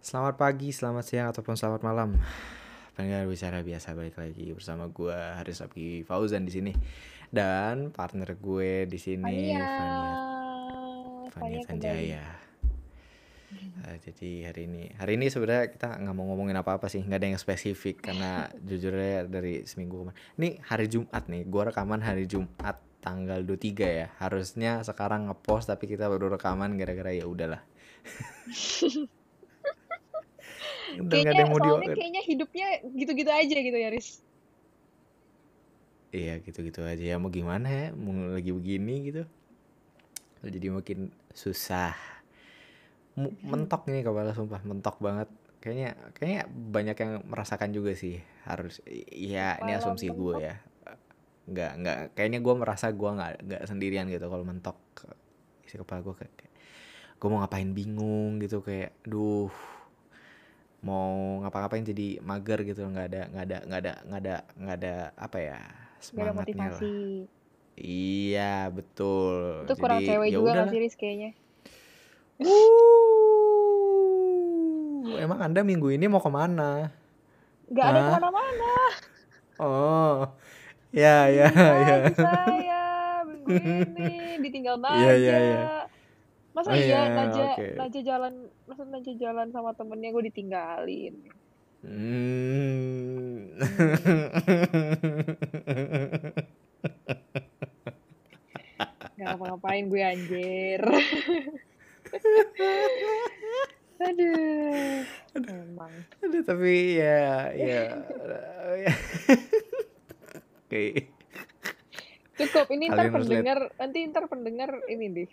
Selamat pagi, selamat siang, ataupun selamat malam. Pendengar bicara biasa balik lagi bersama gue Haris Abgi Fauzan di sini dan partner gue di sini Fania. Fania. Sanjaya. Eh, jadi hari ini hari ini sebenarnya kita nggak mau ngomongin apa-apa sih nggak ada yang spesifik karena jujurnya dari seminggu kemarin ini hari Jumat nih gue rekaman hari Jumat tanggal 23 ya harusnya sekarang ngepost tapi kita baru rekaman gara-gara ya udahlah udah nggak ada Kayaknya yang mau soalnya kayaknya hidupnya gitu-gitu aja gitu ya, Riz. Iya gitu-gitu aja. Ya mau gimana ya? Mau lagi begini gitu. Jadi makin susah. Mu- mentok nih kepala sumpah. Mentok banget. Kayaknya kayaknya banyak yang merasakan juga sih. Harus iya ini asumsi gue ya. Nggak nggak. Kayaknya gue merasa gue nggak nggak sendirian gitu kalau mentok isi kepala gue kayak, gue mau ngapain bingung gitu. Kayak duh mau ngapa-ngapain jadi mager gitu nggak ada nggak ada nggak ada nggak ada nggak ada apa ya semangatnya lah motivasi. iya betul Itu kurang jadi cewek ya juga udah gak sih, kayaknya? Uh, emang anda minggu ini mau ke mana Gak ada ke mana-mana. oh ya ya ya Lagi saya minggu ini ditinggal Naja. Iya, iya, iya. Masa Oh, iya iya, Naja, oke. Naja jalan, masa Naja jalan sama temennya gue ditinggalin. Hmm. Gak ngapa-ngapain gue anjir. Aduh. Emang. Aduh, tapi ya ya oke Cukup, ini ntar Kalian pendengar, nanti ntar pendengar ini deh.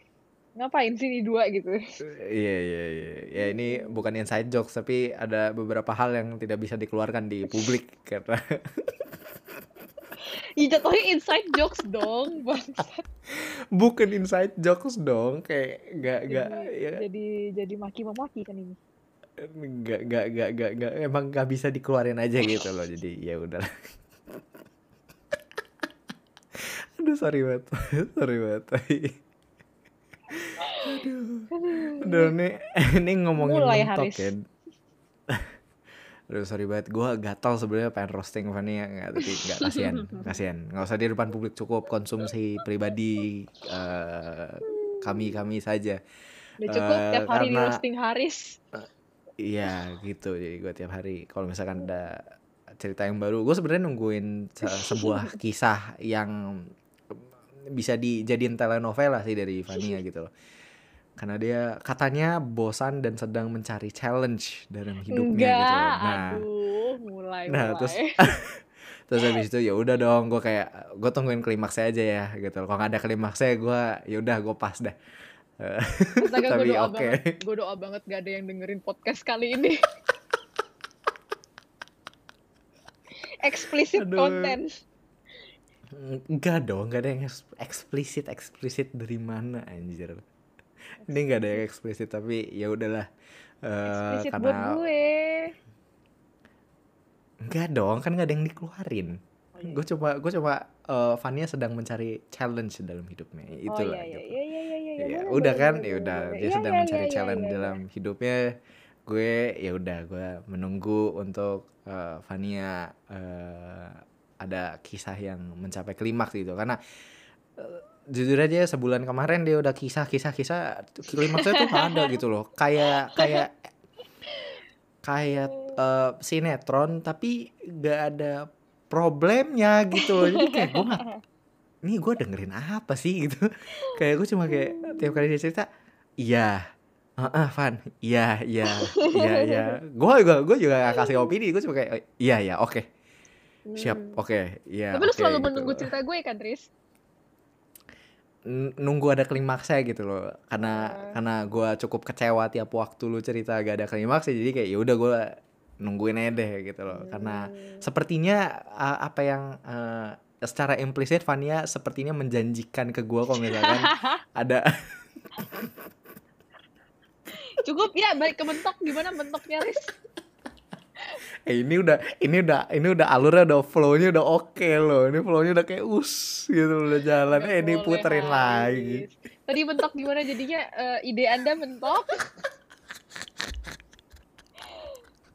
Ngapain sini dua gitu. Iya iya iya. Ya ini bukan inside jokes tapi ada beberapa hal yang tidak bisa dikeluarkan di publik karena Ih, jatuhnya inside jokes dong, bangsat. bukan inside jokes dong kayak gak gak Jadi, ya jadi, jadi maki-memaki kan ini. gak gak gak gak gak emang gak bisa dikeluarin aja gitu loh jadi ya udah aduh sorry banget sorry banget aduh. Aduh ini ini ngomongin Mulai, mentok Haris. ya. Aduh sorry banget. Gue gatal sebenarnya pengen roasting Fanny ya. Nggak tapi nggak kasihan. Kasihan. Nggak usah di depan publik cukup konsumsi pribadi eh, kami kami saja. Udah cukup Eh, tiap hari di karena- roasting Haris. Iya gitu. Jadi gue tiap hari kalau misalkan ada cerita yang baru gue sebenarnya nungguin se- sebuah kisah yang bisa dijadiin telenovela sih dari Fania gitu loh karena dia katanya bosan dan sedang mencari challenge dalam hidupnya Enggak, gitu loh. nah aduh, mulai nah mulai. terus terus habis itu ya udah dong gue kayak gue tungguin klimaksnya aja ya gitu loh kalau nggak ada klimaksnya gue ya udah gue pas dah Astaga, gue tapi doa oke. banget, gue doa banget gak ada yang dengerin podcast kali ini. Explicit Aduh. content. Enggak dong, enggak ada yang eks- eksplisit eksplisit dari mana anjir. Ini enggak ada yang eksplisit tapi ya udahlah. Eh Explicit buat karena gue. enggak dong, kan enggak ada yang dikeluarin. Oh, iya. Gue coba gue coba eh, Fania sedang mencari challenge dalam hidupnya. Oh Itulah iya iya iya iya iya iya. Ya, boleh, udah kan, ya udah dia Iya, sedang iya, mencari iya, challenge iya, iya. dalam hidupnya. Gue ya udah gue menunggu untuk eh, Fania eh, ada kisah yang mencapai klimaks gitu. Karena eh, jujur aja sebulan kemarin dia udah kisah kisah kisah klimaksnya tuh ada gitu loh. Kayak kayak kayak eh, sinetron tapi nggak ada problemnya gitu jadi kayak gue nggak ini gue dengerin apa sih? gitu. Kayak gue cuma kayak tiap kali dia cerita iya ah Van iya iya iya iya. Gue juga gue juga gak kasih opini gue cuma kayak iya iya oke. siap Hmm. oke iya Tapi lu selalu gitu menunggu loh. cerita gue kan, Tris? Nunggu ada klimaksnya gitu loh karena Ah. karena gue cukup kecewa tiap waktu lu cerita gak ada klimaksnya jadi kayak ya udah gue nungguin aja deh gitu loh karena Hmm. sepertinya uh, apa yang uh, secara implisit Fania sepertinya menjanjikan ke gue kalau misalkan ada Cukup ya, balik ke mentok. Gimana mentoknya, Riz? Eh ini udah ini udah ini udah alurnya udah flownya udah oke loh ini flownya udah kayak us gitu udah jalan eh ini puterin lagi. Tadi mentok gimana jadinya eh, ide Anda mentok?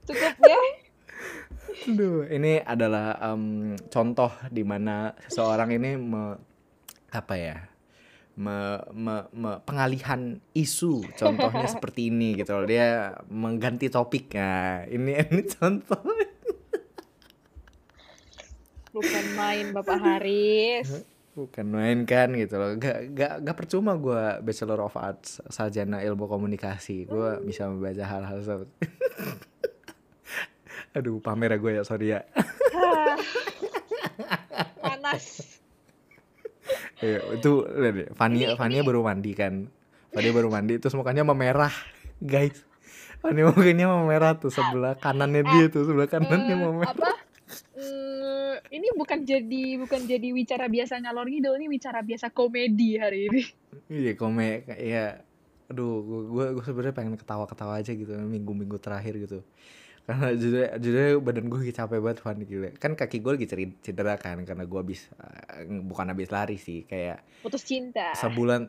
Cukup ya. Aduh, ini adalah em, contoh di mana seseorang ini me- apa ya? Me, me- me- pengalihan isu contohnya seperti ini gitu loh. Dia mengganti topik. Nah ini ini contoh Bukan main Bapak Haris. bukan main kan gitu loh. Gak, gak, gak percuma gue bachelor of arts sarjana ilmu komunikasi. Gue bisa membaca hal-hal seperti aduh pamer ya gue ya sorry ya Hah. Panas. Iya, itu lihat deh, Fania Fania baru mandi kan. Fania baru mandi terus mukanya memerah, guys. Fania mukanya memerah tuh sebelah kanannya dia tuh, sebelah kanannya Eh, memerah. apa? Mm, ini bukan jadi bukan jadi wicara biasa ngalor ngidul, ini wicara biasa komedi hari ini. Iya, kome ya aduh gue gue sebenarnya pengen ketawa-ketawa aja gitu minggu-minggu terakhir gitu. Karena jujur jujur badan gue lagi capek banget Fan gila. Kan kaki gue lagi cedera kan karena gue habis eh, bukan habis lari sih, kayak Putus cinta. sebulan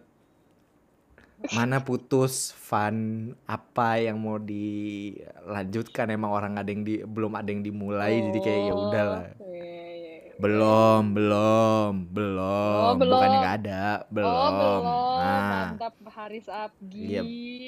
mana putus fun apa yang mau dilanjutkan emang orang ada yang di belum ada yang dimulai jadi kayak ya udahlah Oh, iya, iya. Belum belum belum. Oh, belum. bukannya nggak ada. Belum Oh, belum. nah. Mantap Haris Abgi. Iya,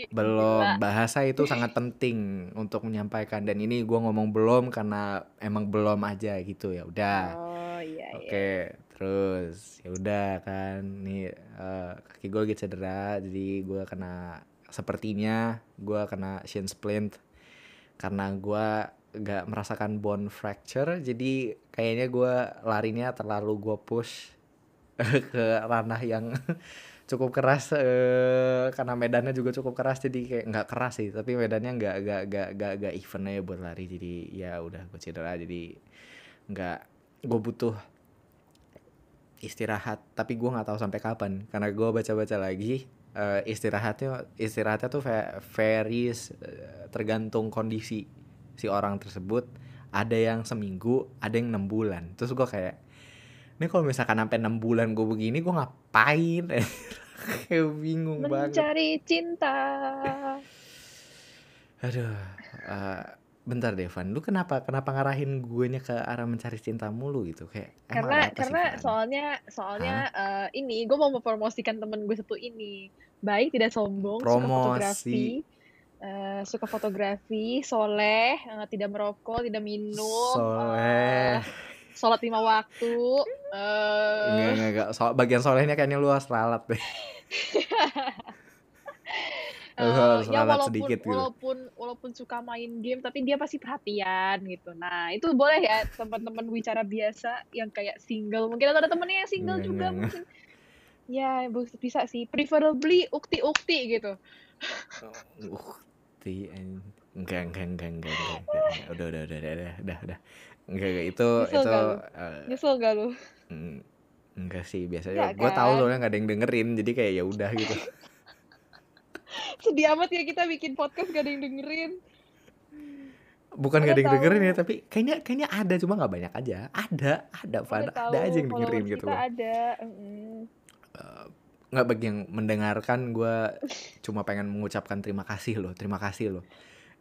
belum. Gila. bahasa itu sangat penting untuk menyampaikan. Dan ini gua ngomong belum karena emang belum aja gitu. Ya udah. Oh, iya, iya. Oke, terus ya udah kan. Nih eh, kaki gue lagi cedera, jadi gue kena sepertinya gue kena shin splint. Karena gue gak merasakan bone fracture, jadi kayaknya gue larinya terlalu gue push ke ranah yang cukup keras eh, karena medannya juga cukup keras jadi kayak nggak keras sih tapi medannya nggak nggak nggak nggak nggak even aja buat lari jadi ya udah gue cedera jadi nggak gue butuh istirahat tapi gue nggak tahu sampai kapan karena gue baca-baca lagi eh, istirahatnya istirahatnya tuh very eh, tergantung kondisi si orang tersebut ada yang seminggu ada yang enam bulan. Terus gue kayak ini kalau misalkan sampai enam bulan gue begini gue ngapain? Kayak bingung banget. Mencari cinta. aduh eh, bentar deh Van. Lu kenapa kenapa ngarahin gue ke arah mencari cinta mulu gitu? Kayak emang karena sih, karena Van? soalnya soalnya eh, ini gue mau mempromosikan temen gue satu ini. Baik tidak sombong suka Promosi. fotografi eh, suka fotografi soleh eh, tidak merokok tidak minum Soleh. eh, sholat lima waktu eh, Enggak, enggak, enggak. So, bagian solehnya kayaknya lu harus ralat deh. Eh, harus ya walaupun sedikit gitu. walaupun walaupun suka main game tapi dia pasti perhatian gitu nah itu boleh ya teman-teman bicara biasa yang kayak single mungkin ada temennya yang single Enggak, juga mungkin ya bisa sih preferably ukti-ukti gitu Ukti an- enggak, enggak, enggak, enggak, enggak, enggak, enggak. Udah, udah, udah, udah, udah, udah, udah. Enggak, enggak. Itu, Nyesel itu, gak eh, nyesel gak lu mm, enggak sih. Biasanya gue tahu kan? soalnya nggak ada yang dengerin, jadi kayak ya udah gitu. sedih amat ya kita bikin podcast gak ada yang dengerin Bukan nggak ada yang dengerin tahu. ya, tapi kayaknya kayaknya ada, cuma nggak banyak aja. Ada, ada, Van. ada tahu Ada aja yang dengerin gitu kita ada mm. Eh, nggak bagi yang mendengarkan gue cuma pengen mengucapkan terima kasih loh terima kasih loh.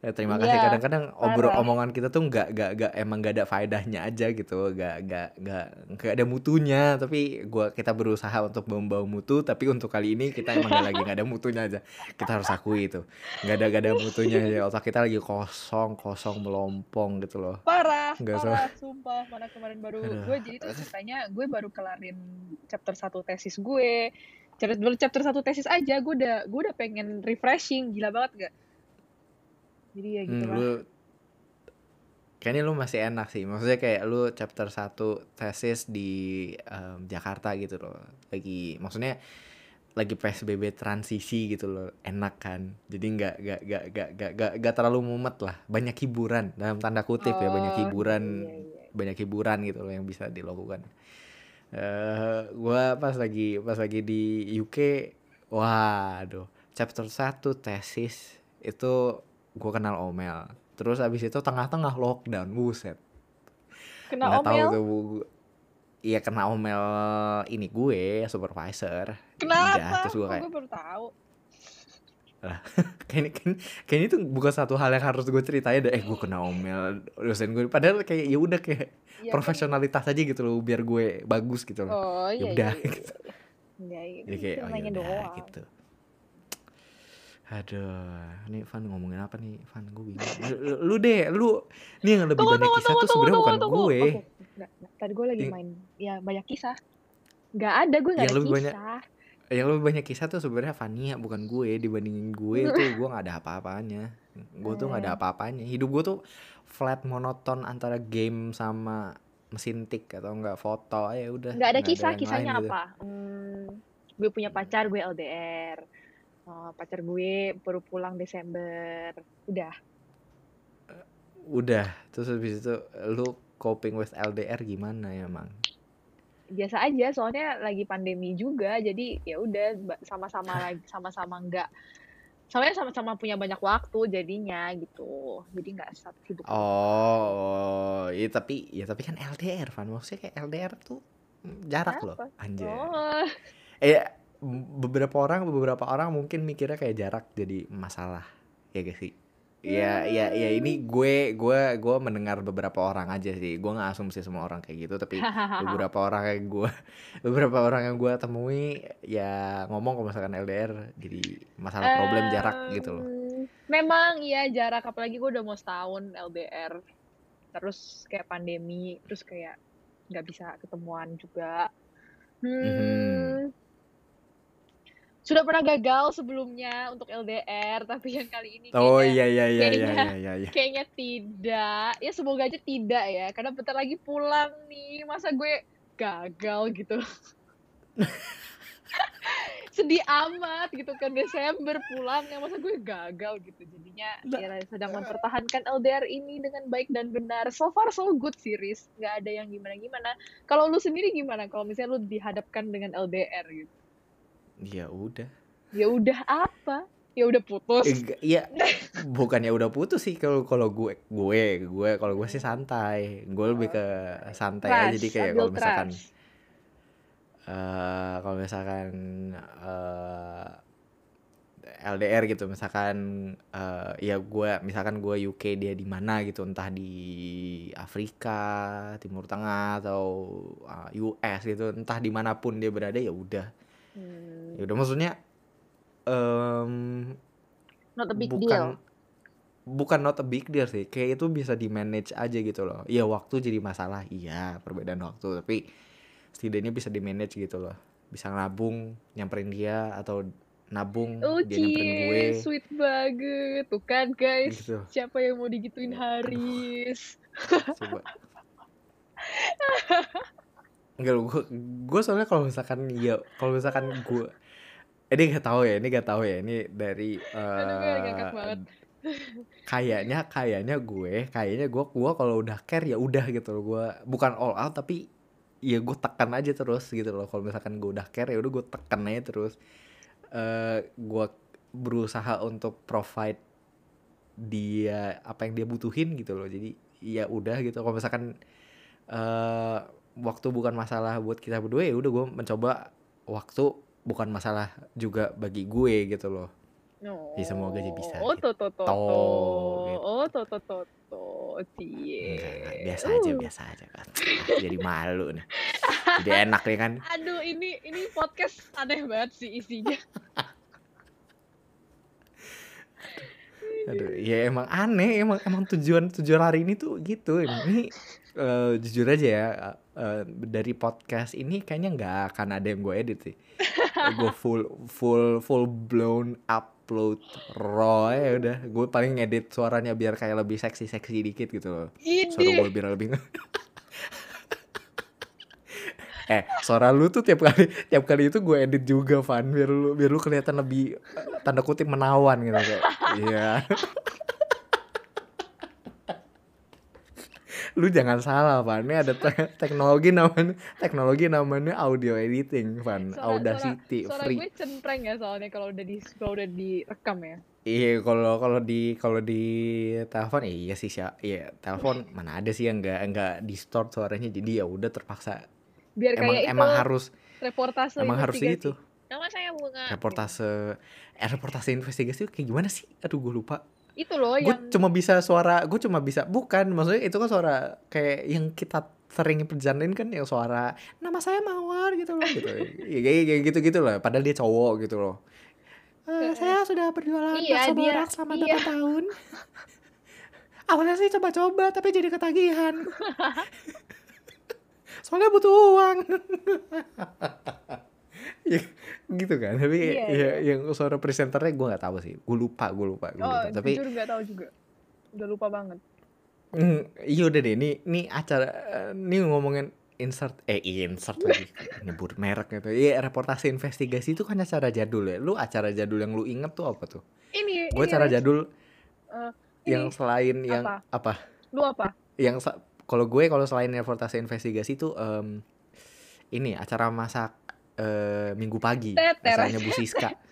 Eh, terima kasih. Iya, kadang-kadang obrol omongan kita tuh nggak nggak nggak emang nggak ada faedahnya aja gitu nggak nggak nggak nggak ada mutunya. Tapi gua kita berusaha untuk membawa mutu tapi untuk kali ini kita emang nggak lagi nggak ada mutunya aja. Kita harus akui itu. Nggak ada nggak ada mutunya. Aja otak kita lagi kosong kosong melompong gitu loh. Parah Nggak parah. sumpah mana kemarin baru gue jadi tuh ceritanya gue baru kelarin chapter 1 tesis gue chapter baru chapter 1 tesis aja gue udah gue udah pengen refreshing gila banget gak jadi ya gitu Hmm, lah. lu kayaknya lu masih enak sih. Maksudnya kayak lu chapter 1 tesis di em, Jakarta gitu loh. Lagi maksudnya lagi PSBB transisi gitu loh. Enak kan? Jadi nggak nggak nggak nggak nggak nggak terlalu mumet lah. Banyak hiburan. Dalam tanda kutip ya banyak Oh, hiburan iya, iya. banyak hiburan gitu loh yang bisa dilakukan eh gua pas lagi pas lagi di UK waduh chapter 1 tesis itu gua kenal Omel. Terus abis itu tengah-tengah lockdown buset. Kena nggak tahu omel? tuh bu- iya kena Omel ini gue supervisor. Kenapa? Udah terus gue kayak gue baru tahu kayaknya kan kayaknya itu bukan satu hal yang harus gue ceritain deh eh gue kena omel dosen gue padahal kayak ya udah kayak Iya kan? profesionalitas aja gitu loh biar gue bagus gitu loh Oh Ya iya udah, iya. iya, gitu. iya. Ya, iya. jadi kayak oh namanya ya udah doang. gitu aduh ini Van ngomongin apa nih Van gue bingung lu, deh lu nih yang lebih Tunggu, banyak tunggu, kisah tunggu, tuh sebenarnya bukan tunggu. gue enggak, enggak. Tadi gue lagi Yang- main ya banyak kisah. Enggak ada gue enggak Yang ada lebih banyak- kisah. Yang lebih banyak kisah tuh sebenarnya Fania bukan gue dibandingin gue tuh gue nggak ada apa-apanya gue tuh nggak ada Hmm. apa-apanya hidup gue tuh flat monoton antara game sama mesin tik atau enggak foto ya udah Enggak ada nggak kisah, yang kisahnya lain gitu. apa? Hmm, gue punya pacar, gue LDR. Oh, pacar gue baru pulang Desember. Udah. udah terus habis itu lu coping with LDR gimana ya emang Biasa aja, soalnya lagi pandemi juga, jadi ya udah sama-sama lagi sama-sama enggak soalnya sama-sama punya banyak waktu jadinya gitu. Jadi enggak sat- sibuk. oh ya tapi ya tapi kan LDR Van maksudnya kayak LDR tuh jarak loh Apa? anjay Oh, eh beberapa orang beberapa orang mungkin mikirnya kayak jarak jadi masalah ya gak sih ya ya ya ini gue gue gue mendengar beberapa orang aja sih gue nggak asumsi semua orang kayak gitu tapi beberapa orang yang gue beberapa orang yang gue temui ya ngomong kalau misalkan LDR jadi masalah problem jarak gitu loh Em, Memang iya jarak apalagi gue udah mau setahun LDR. Terus kayak pandemi, terus kayak nggak bisa ketemuan juga. Hmm. Mhm. Sudah pernah gagal sebelumnya untuk LDR, tapi yang kali ini oh kayaknya iya iya iya iya kayaknya- iya iya kayaknya tidak. Ya semoga aja tidak ya, karena bentar lagi pulang nih. Masa gue gagal gitu. Sedih amat gitu kan Desember pulang ya masa gue gagal gitu. Jadinya Nah. ya sedang mempertahankan LDR ini dengan baik dan benar. So far so good series. Nggak ada yang gimana-gimana. Kalau lu sendiri gimana kalau misalnya lu dihadapkan dengan LDR gitu? Ya udah. Ya udah apa? Ya udah putus. Eh, enggak, Iya, bukannya udah putus sih. Kalau kalau gue gue gue kalau gue sih santai. Gue lebih ke santai aja. Trust, jadi kayak ambil kalau misalkan eh kalau misalkan eh LDR gitu misalkan eh ya gue misalkan gue UK dia di mana gitu entah di Afrika Timur Tengah atau eh, US gitu entah di mana pun dia berada ya udah Hmm, ya udah maksudnya em not a big bukan deal. bukan not a big deal sih kayak itu bisa di manage aja gitu loh iya waktu jadi masalah iya perbedaan waktu tapi setidaknya bisa di manage gitu loh bisa nabung nyamperin dia atau nabung Oh dia nyamperin gue cie, sweet banget. Tuh kan guys, gitu siapa yang mau digituin. Haris? coba enggak gue gue soalnya kalau misalkan ya kalau misalkan gue ini gak tahu ya ini gak tahu ya ini dari eh, banget. kayaknya kayaknya gue kayaknya gue gue kalau udah care ya udah gitu loh gue bukan all out tapi ya gue tekan aja terus gitu loh kalau misalkan gue udah care ya udah gue tekan aja terus eh gue berusaha untuk provide dia apa yang dia butuhin gitu loh jadi ya udah gitu kalau misalkan eh waktu bukan masalah buat kita berdua ya udah gue mencoba waktu bukan masalah juga bagi gue gitu loh No. Ya, semoga aja bisa Oh, to to to gitu. Oh, to to to. Cie. Biasa aja, Uh. biasa aja kan. Jadi malu nih. Jadi enak nih kan. Aduh, ini ini podcast aneh banget sih isinya. Aduh, ya emang aneh, emang emang tujuan tujuan hari ini tuh gitu. Ini eh, jujur aja ya, eh, dari podcast ini kayaknya nggak akan ada yang gue edit sih. gue full full full blown upload raw ya udah. Gue paling ngedit suaranya biar kayak lebih seksi seksi dikit gitu loh. Suara gue biar lebih Eh, suara lu tuh tiap kali tiap kali itu gue edit juga, Van, biar lu biar lu kelihatan lebih eh, tanda kutip menawan gitu kayak. Iya. lu jangan salah, Van. Ini ada te- teknologi namanya teknologi namanya audio editing, Van. suara, suara, Audacity suara free. gue centreng ya soalnya kalau udah di kalau udah direkam ya. Iya, kalau kalau di kalau di telepon iya sih Sya. Iya, telepon mana ada sih yang enggak enggak distort suaranya jadi ya udah terpaksa Biar emang kayak emang itu harus reportase emang harus itu Nama saya Bunga. reportase eh, reportase investigasi kayak gimana sih aduh gue lupa Itu loh gue yang cuma bisa suara gue cuma bisa bukan maksudnya itu kan suara kayak yang kita sering perjalanin kan yang suara nama saya mawar gitu loh gitu. Ya, kayak gitu gitu loh padahal dia cowok gitu loh. "Eh, Eh, saya sudah berjualan iya, bakso borak selama iya. 8 tahun. Awalnya sih coba-coba tapi jadi ketagihan. Soalnya butuh uang. Ya, gitu kan tapi Iya, ya, iya. yang suara presenternya gue nggak tahu sih gue lupa gue lupa gue oh, lupa tapi jujur nggak tahu juga. Udah lupa banget. Hmm, iya udah deh, ini ini acara ini ngomongin insert eh insert lagi nyebut merek gitu. Iya, reportase investigasi itu kan acara jadul ya. Lu acara jadul yang lu inget tuh apa tuh? Ini Gue ini, acara Riz. jadul yang ini. selain yang Apa? apa? Lu apa? Yang kalau gue kalau selain reportase investigasi tuh em, ini acara masak eh, minggu pagi acaranya Bu Siska.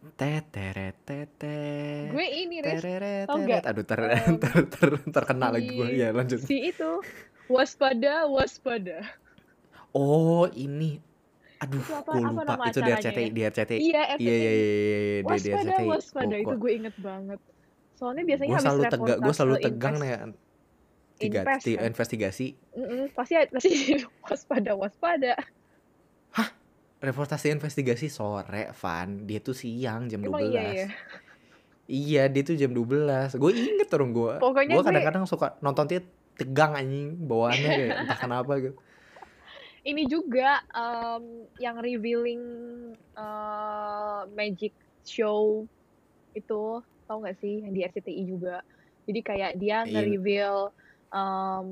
Teteret tetet. Gue ini. Tereret, teret. Aduh ter, ter, ter- terkenal lagi gue. si- Ya lanjut. Si itu waspada waspada. Oh ini, aduh, apa- gue apa lupa. nama Itu di RCTI, di RCTI. Iya, Iya iya iya iya, iya, Waspada, waspada itu gue inget banget. Soalnya biasanya Gue selalu tegang, gue selalu tegang nih. Tiga, kan? investigasi, Mm-mm, pasti pasti waspada waspada. Reportase investigasi sore, Van. Dia tuh siang jam 12 Emang iya ya. Iya, dia tuh jam 12 Gue inget orang gue. Pokoknya Gue kadang-kadang suka nonton dia tegang anjing bawaannya kayak entah kenapa gitu. Ini juga em, yang revealing eh, magic show itu tau gak sih yang di RCTI juga. Jadi kayak dia Iya. nge-reveal em,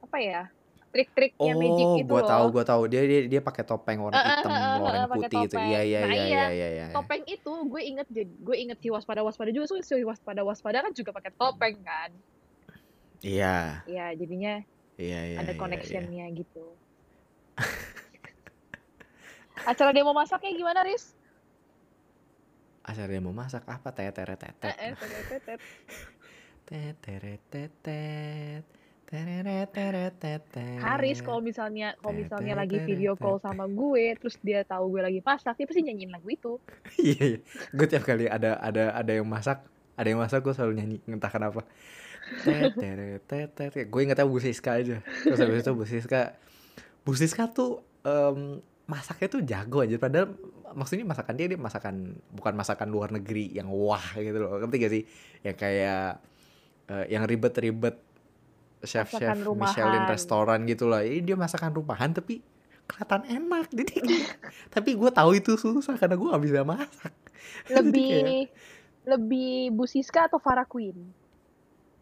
apa ya trik-trik yang magic Oh, itu gue tahu, loh. gue tahu. Dia dia dia pakai topeng warna hitam, eh, eh, warna eh, pakai putih itu. Iya iya Nah, iya iya. iya iya. iya. Topeng itu gue inget gue inget si waspada waspada juga so si waspada waspada kan juga pakai topeng kan. Iya, Ya jadinya iya iya. ada iya, iya. connectionnya gitu. Acara demo masaknya gimana, Riz? Acara dia mau masak apa? Teteret tetet. Eh, eh, tetet, Haris kalau misalnya kalau misalnya lagi video call sama gue, terus dia tahu gue lagi masak, dia pasti nyanyiin lagu itu. Iya, iya. Gue tiap kali ada ada ada yang masak, ada yang masak gue selalu nyanyi, entah kenapa. Gue ingetnya Bu Siska aja. Terus habis itu Bu Siska, Bu Siska tuh em, masaknya tuh jago aja. Padahal maksudnya masakan dia dia masakan bukan masakan luar negeri yang wah gitu loh. Ngerti gak sih? Yang kayak eh, yang ribet-ribet chef-chef Masakan Michelin restoran gitu lah. Ini dia masakan rumahan tapi kelihatan enak. Jadi tapi gue tahu itu susah karena gue gak bisa masak. Jadi kayak, Lebih lebih Bu Siska atau Farah Queen?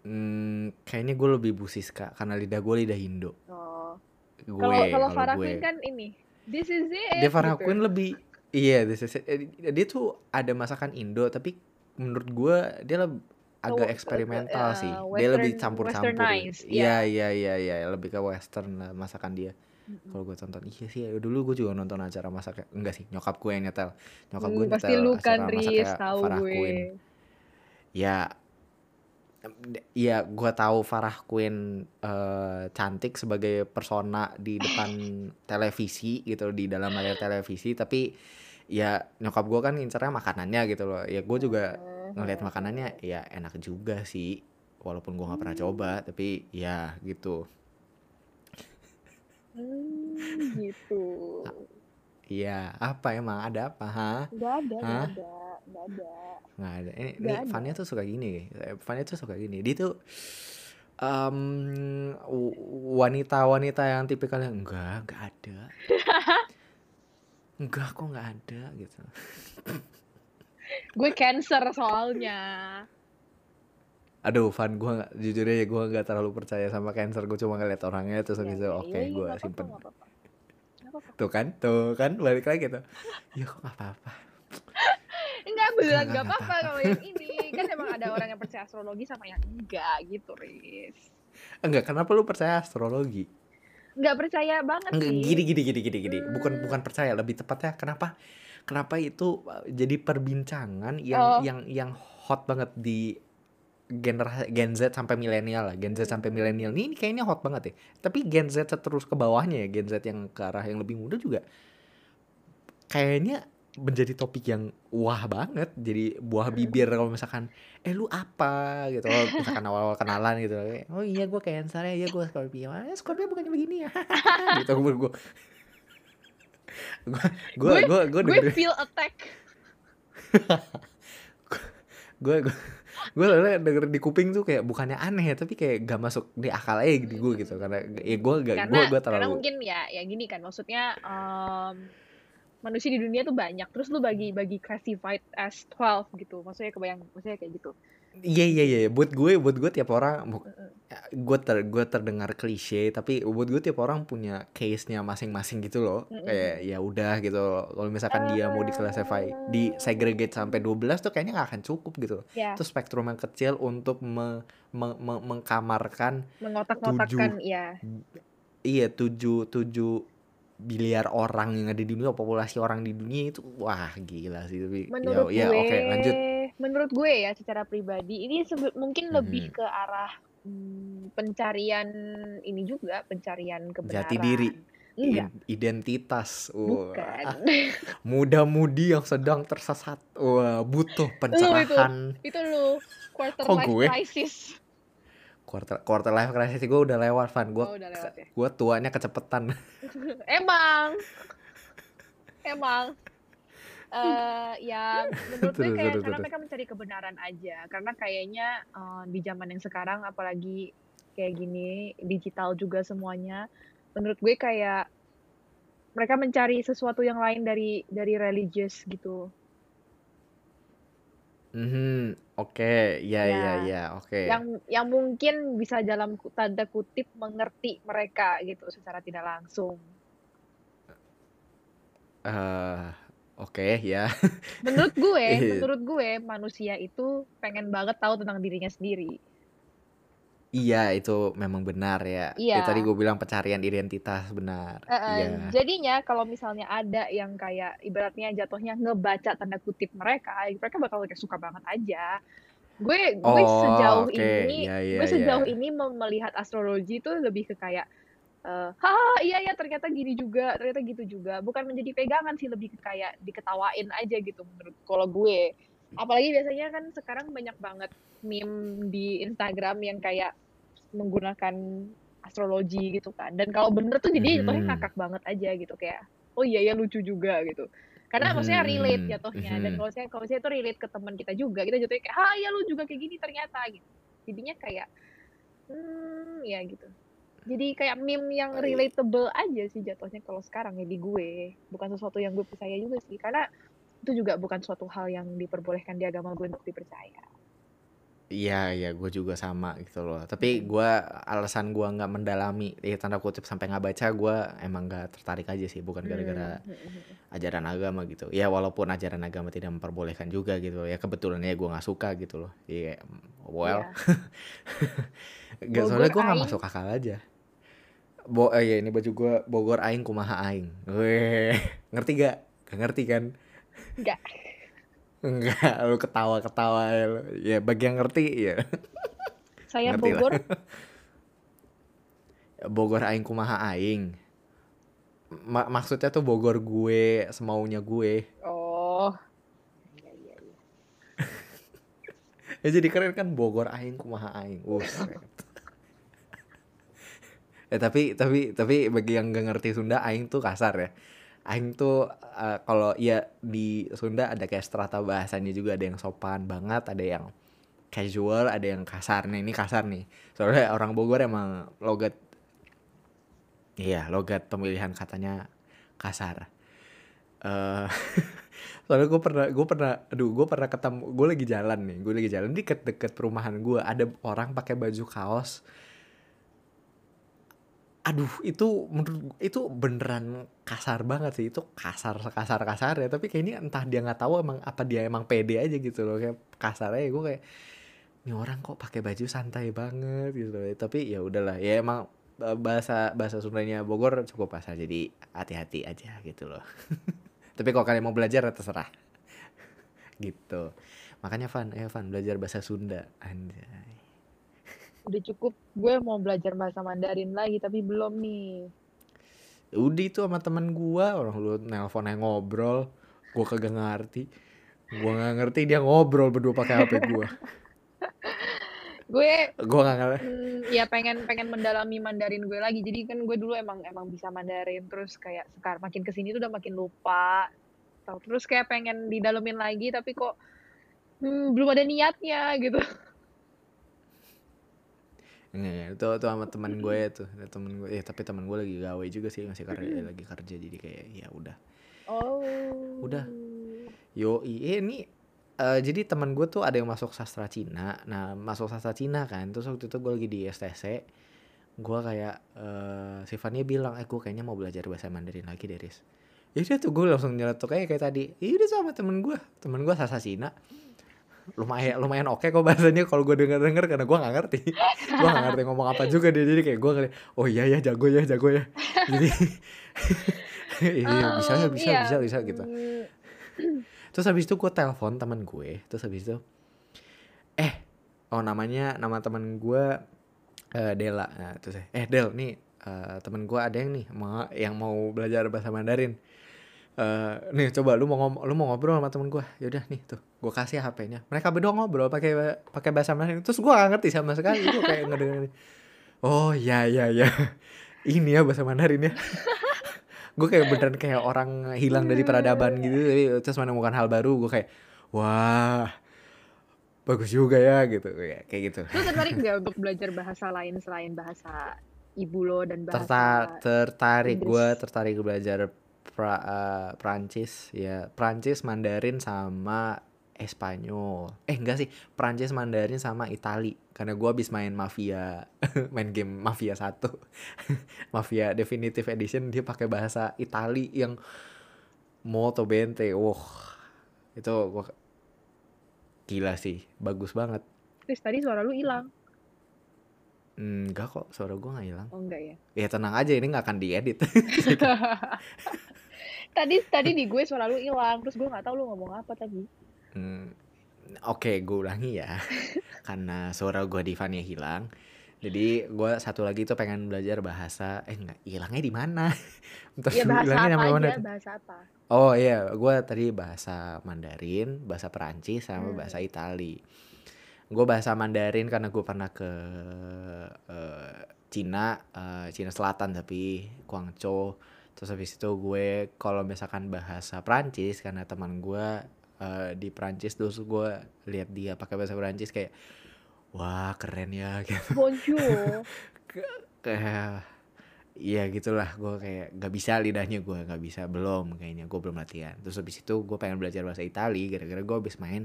hmm, kayaknya gue lebih Bu Siska karena lidah gue lidah Indo. Oh. Gue Kalau Farah. Queen kan ini. This is it. Dia Farah gitu. Queen lebih iya this is it. Eh, dia tuh ada masakan Indo tapi menurut gue dia lebih agak eksperimental eh, sih. Dia western- lebih campur-campur. Iya ya. iya iya iya lebih ke western lah masakan dia. Mm-mm. Kalau gue tonton iya sih dulu gue juga nonton acara masaknya enggak sih nyokap gue yang nyetel. Nyokap gue Hmm, pasti nyetel lu kan acara Riz, tahu Farah gue. Queen. Ya Iya, gue tahu Farah Queen eh, cantik sebagai persona di depan televisi gitu di dalam layar televisi, tapi ya nyokap gue kan ngincernya makanannya gitu loh. Ya gue juga Hmm. Ngelihat makanannya ya enak juga sih, walaupun gue nggak pernah coba, tapi ya gitu. Hmm, gitu. Iya, apa emang ada apa? Hah? Nggak ada, nggak Hah? ada, nggak ada. Nggak ada. Ini, ini Nggak ada. Fania tuh suka gini. Eh, Fania tuh suka gini. Dia tuh w- wanita-wanita yang tipikalnya enggak, enggak ada. Enggak kok enggak ada gitu. Gue cancer soalnya. Aduh, Van, gue jujur aja gue nggak terlalu percaya sama cancer. Gue cuma ngeliat orangnya terus Iya, habis itu iya, oke iya, iya, gue simpen. nggak apa-apa. Nggak apa-apa. Tuh kan, tuh kan balik lagi tuh. Ya kok nggak apa-apa. Enggak beneran Nggak, nggak nggak apa-apa kalau yang ini. Kan emang ada orang yang percaya astrologi sama yang enggak gitu, Riz. Enggak, kenapa lu percaya astrologi? Nggak percaya banget Enggak, sih. gini gini gini gini gini. Bukan Hmm. bukan percaya, lebih tepatnya kenapa kenapa itu uh, jadi perbincangan yang Oh. yang yang hot banget di generasi Gen Z sampai milenial lah, Gen Z sampai Hmm. milenial. Ini, ini kayaknya hot banget ya. Tapi Gen Z terus ke bawahnya ya, Gen Z yang ke arah yang lebih muda juga. Kayaknya menjadi topik yang wah banget. Jadi buah bibir kalau misalkan eh lu apa? gitu. Kalau misalkan awal-awal kenalan gitu. Oh iya gue cancer ya. Iya gue Scorpio. Ah Scorpio bukannya begini ya? Gitu gue gue gue gue gue gue gue dengerin feel attack. Gue gue gue soalnya denger di kuping tuh kayak bukannya aneh ya tapi kayak gak masuk di akal aja di gue gitu. Karena ya gue gak gue karena gue karena terlalu mungkin ya ya gini kan maksudnya em, manusia di dunia tuh banyak. Terus lu bagi bagi classified as 12 gitu. Maksudnya kebayang maksudnya kayak gitu iya iya iya buat gue buat gue tiap orang gue ter gue terdengar klise tapi buat gue tiap orang punya case nya masing-masing gitu loh. Mm-mm. kayak ya udah gitu kalau misalkan dia mau diclassify di segregate sampai 12 tuh kayaknya gak akan cukup gitu loh. Ya itu spektrum yang kecil untuk me- me- me- mengkamarkan mengotak-ngotakkan ya iya tujuh tujuh biliar orang yang ada di dunia populasi orang di dunia itu wah gila sih tapi menurut ya, ya oke lanjut. menurut gue ya secara pribadi ini mungkin lebih Mhm. ke arah mm, pencarian ini juga pencarian kebenaran. Jati diri. enggak. Identitas. Wah. Muda-mudi yang sedang tersesat. Wah butuh pencerahan. itu lu quarter Kok life gue? crisis quarter quarter life crisis gue udah lewat Van. Gue oh lewat ya? gue tuanya kecepetan. Emang. Emang. Eh ya menurut gue kayak terus, karena terus. mereka mencari kebenaran aja. Karena kayaknya eh, di zaman yang sekarang apalagi kayak gini digital juga semuanya menurut gue kayak mereka mencari sesuatu yang lain dari dari religious gitu. Mhm, oke ya ya Ya. ya oke yang yang mungkin bisa dalam ku- tanda kutip mengerti mereka gitu secara tidak langsung Eh, oke ya menurut gue Iya. menurut gue manusia itu pengen banget tahu tentang dirinya sendiri iya itu memang benar ya Iya. Ya, tadi gue bilang pencarian identitas benar Eh, eh, iya jadinya kalau misalnya ada yang kayak ibaratnya jatuhnya ngebaca tanda kutip mereka, mereka bakal kayak suka banget aja. Gue gue Oh, sejauh oke. ini, Iya, iya, gue sejauh iya. ini melihat astrologi itu lebih ke kayak, eh, haha iya ya ternyata gini juga, ternyata gitu juga. Bukan menjadi pegangan sih, lebih ke kayak diketawain aja gitu menurut kalau gue. Apalagi biasanya kan sekarang banyak banget meme di Instagram yang kayak menggunakan astrologi gitu kan. Dan kalau bener tuh jadi jatuhnya Mhm. ngakak banget aja gitu kayak oh iya ya lucu juga gitu. Karena maksudnya relate jatuhnya dan mhm. kalau saya kalau saya itu relate ke teman kita juga, kita jatuhnya kayak ah ya lu juga kayak gini ternyata gitu. Jadinya kayak hmm ya gitu. Jadi kayak meme yang relatable aja sih jatuhnya kalau sekarang ya di gue. Bukan sesuatu yang gue percaya juga sih karena itu juga bukan suatu hal yang diperbolehkan di agama gue untuk dipercaya. Iya, iya, gue juga sama gitu loh. Tapi Mhm. gue alasan gue nggak mendalami, ya tanda kutip sampai nggak baca, gue emang nggak tertarik aja sih, bukan gara-gara Hmm, hmm, hmm. ajaran agama gitu. Ya walaupun ajaran agama tidak memperbolehkan juga gitu. Ya kebetulan ya gue nggak suka gitu loh. Iya, well, Iya. Gak, soalnya gue nggak masuk akal aja. Bo, eh, iya ini baju gue Bogor aing kumaha aing. Weh, ngerti gak? Gak ngerti kan? Enggak. Enggak, lu ketawa-ketawa ya lu. Ya bagi yang ngerti ya. Saya Ngerti lah. Bogor Bogor aing kumaha aing. Ma- maksudnya tuh Bogor gue semaunya gue. Oh. Iya, iya, iya. Ya jadi keren kan Bogor aing kumaha aing. Buset. eh tapi tapi tapi bagi yang gak ngerti Sunda aing tuh kasar ya. Aing tuh eh, kalau ya di Sunda ada kayak strata bahasanya juga ada yang sopan banget, ada yang casual, ada yang kasar. Nih ini kasar nih. Soalnya orang Bogor emang logat Iya, logat pemilihan katanya kasar. eh soalnya gue pernah gue pernah aduh gue pernah ketemu gue lagi jalan nih gue lagi jalan di deket-deket perumahan gue ada orang pakai baju kaos aduh itu menurut itu beneran kasar banget sih. Itu kasar kasar kasar ya. Tapi kayaknya entah dia nggak tahu emang apa dia emang pede aja gitu loh. Kayak kasar aja. Gue kayak ini orang kok pakai baju santai banget gitu loh. Tapi ya udahlah. Ya emang eh, bahasa bahasa Sundanya Bogor cukup pasar jadi hati-hati aja gitu loh. Tapi kalau kalian mau belajar ya terserah. Gitu. Makanya Van ya Van belajar bahasa Sunda. Anjay Udah cukup gue mau belajar bahasa Mandarin lagi tapi belum nih. udah itu sama teman gua orang lu nelpon yang ngobrol gue kagak ngerti. Gue nggak ngerti dia ngobrol berdua pakai hp gue gue gue nggak ngerti. hmm, ya pengen pengen mendalami Mandarin gue lagi. Jadi kan gue dulu emang emang bisa Mandarin terus kayak sekarang makin ke sini tuh udah makin lupa. Terus kayak pengen didalemin lagi tapi kok hmm, belum ada niatnya gitu Nggak, nggak. itu itu sama teman gue tuh Ada temen gue. Ya tapi teman gue lagi gawe juga sih masih kerja lagi kerja. Jadi kayak ya udah. Oh. Udah. yo eh, ini eh, jadi teman gue tuh ada yang masuk sastra Cina. Nah masuk sastra Cina kan. Terus waktu itu gue lagi di STC gue kayak eh si Fania bilang eh gue kayaknya mau belajar bahasa Mandarin lagi deh Riz. Ya udah tuh gue langsung nyeletuk kayak kayak tadi. Ya udah sama temen gue. Temen gue sastra Cina lumayan lumayan oke kok bahasanya kalau gue denger denger karena gue nggak ngerti. Gue nggak ngerti ngomong apa juga dia jadi kayak gue kayak oh iya ya jago ya jago ya. Jadi iya bisa ya bisa iya, bisa bisa gitu. Terus habis itu gue telepon teman gue terus habis itu eh oh namanya nama teman gue eh, Dela. Nah, terus eh Del nih eh, teman gue ada yang nih mau yang mau belajar bahasa Mandarin. Eh, nih coba lu mau ngom- lu mau ngobrol sama temen gue yaudah nih tuh gue kasih HP-nya mereka berdua ngobrol pakai pakai bahasa Mandarin. Terus gue gak ngerti sama sekali. Gue kayak ngedengerin. Oh ya ya ya ini ya bahasa Mandarin ya. Gue kayak beneran kayak orang hilang dari peradaban gitu. Tapi terus menemukan hal baru gue kayak wah bagus juga ya gitu. Kayak kayak gitu. Lu tertarik nggak untuk belajar bahasa lain selain bahasa ibu lo dan bahasa Terta- tertarik gue tertarik belajar pra, eh, Prancis ya Prancis Mandarin sama Espanyol. Eh enggak sih. Prancis Mandarin sama Itali. Karena gue habis main Mafia main game Mafia 1 Mafia Definitive Edition dia pakai bahasa Itali yang molto bene. Wah itu gua gila sih. Bagus banget. Chris tadi suara lu hilang. Enggak kok suara gue nggak hilang. Oh enggak ya? Ya tenang aja ini nggak akan diedit. Tadi tadi di gue suara lu hilang terus gue nggak tahu lu ngomong apa tadi Hmm, Oke, gue ulangi ya. Karena suara gue di hilang. Jadi gue satu lagi tuh pengen belajar bahasa. Eh enggak, hilangnya di mana? Bentar ya bahasa hilangnya apa aja bahasa apa Oh iya, gue tadi bahasa Mandarin, bahasa Perancis, sama Hmm. bahasa Itali. Gue bahasa Mandarin karena gue pernah ke eh, Cina, eh, Cina Selatan tapi Guangzhou. Terus habis itu gue kalau misalkan bahasa Perancis karena teman gue eh, di Perancis terus gue lihat dia pakai bahasa Perancis kayak wah keren ya gitu. Bonjour. Kayak Iya gitulah gue kayak gak bisa lidahnya gue gak bisa belum kayaknya gue belum latihan. Terus habis itu gue pengen belajar bahasa Itali gara-gara gue habis main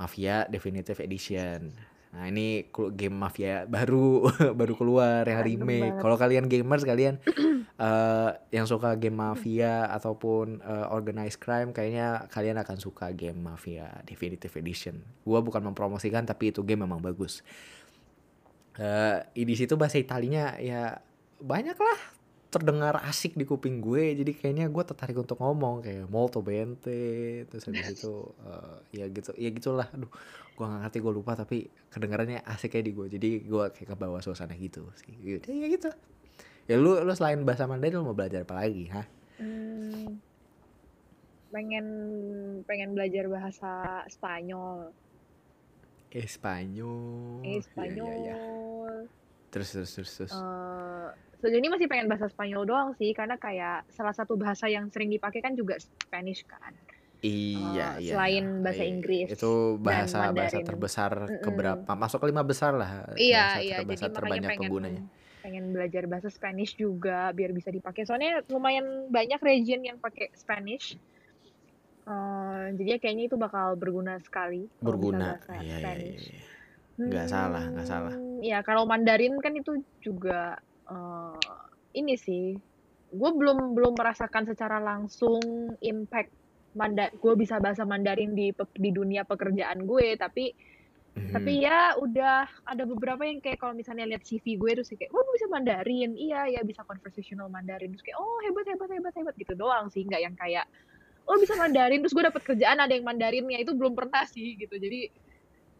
Mafia Definitive Edition. Nah ini game Mafia baru baru keluar Random remake. kalau kalian gamers kalian eh, yang suka game Mafia ataupun eh, organized crime kayaknya kalian akan suka game Mafia Definitive Edition. Gue bukan mempromosikan tapi itu game memang bagus. Eh di situ bahasa Italinya ya banyak lah terdengar asik di kuping gue jadi kayaknya gue tertarik untuk ngomong kayak molto bene terus habis itu eh, ya gitu ya gitulah. Aduh gue gak ngerti gue lupa tapi kedengarannya asik kayak di gue jadi gue kayak ke bawah suasana gitu sih. Gitu ya gitu ya lu lu selain bahasa Mandarin lu mau belajar apa lagi hah Hmm, pengen pengen belajar bahasa Spanyol Espanyol eh Ya, Spanyol ya, ya. terus terus terus terus Eh, sejauh ini masih pengen bahasa Spanyol doang sih karena kayak salah satu bahasa yang sering dipakai kan juga Spanish kan Iya, Eh, iya. selain bahasa Iya, Inggris Itu bahasa bahasa terbesar Mm-mm. keberapa? Masuk ke lima besar lah. iya bahasa iya terbesar jadi terbanyak pengen penggunanya. pengen belajar bahasa Spanish juga biar bisa dipakai soalnya lumayan banyak region yang pakai Spanish Eh, jadi ya kayaknya itu bakal berguna sekali Berguna. bahasa Iya, iya, Spanish. iya. Nggak salah, nggak salah. Hmm, Ya kalau Mandarin kan itu juga eh, ini sih, gue belum belum merasakan secara langsung impact Manda, gue bisa bahasa Mandarin di di dunia pekerjaan gue, tapi Mhm. tapi ya udah ada beberapa yang kayak kalau misalnya lihat CV gue terus kayak, oh bisa Mandarin, iya ya bisa conversational Mandarin, terus kayak oh hebat hebat hebat hebat gitu doang sih, nggak yang kayak oh bisa Mandarin terus gue dapet kerjaan ada yang Mandarinnya itu belum pernah sih gitu, jadi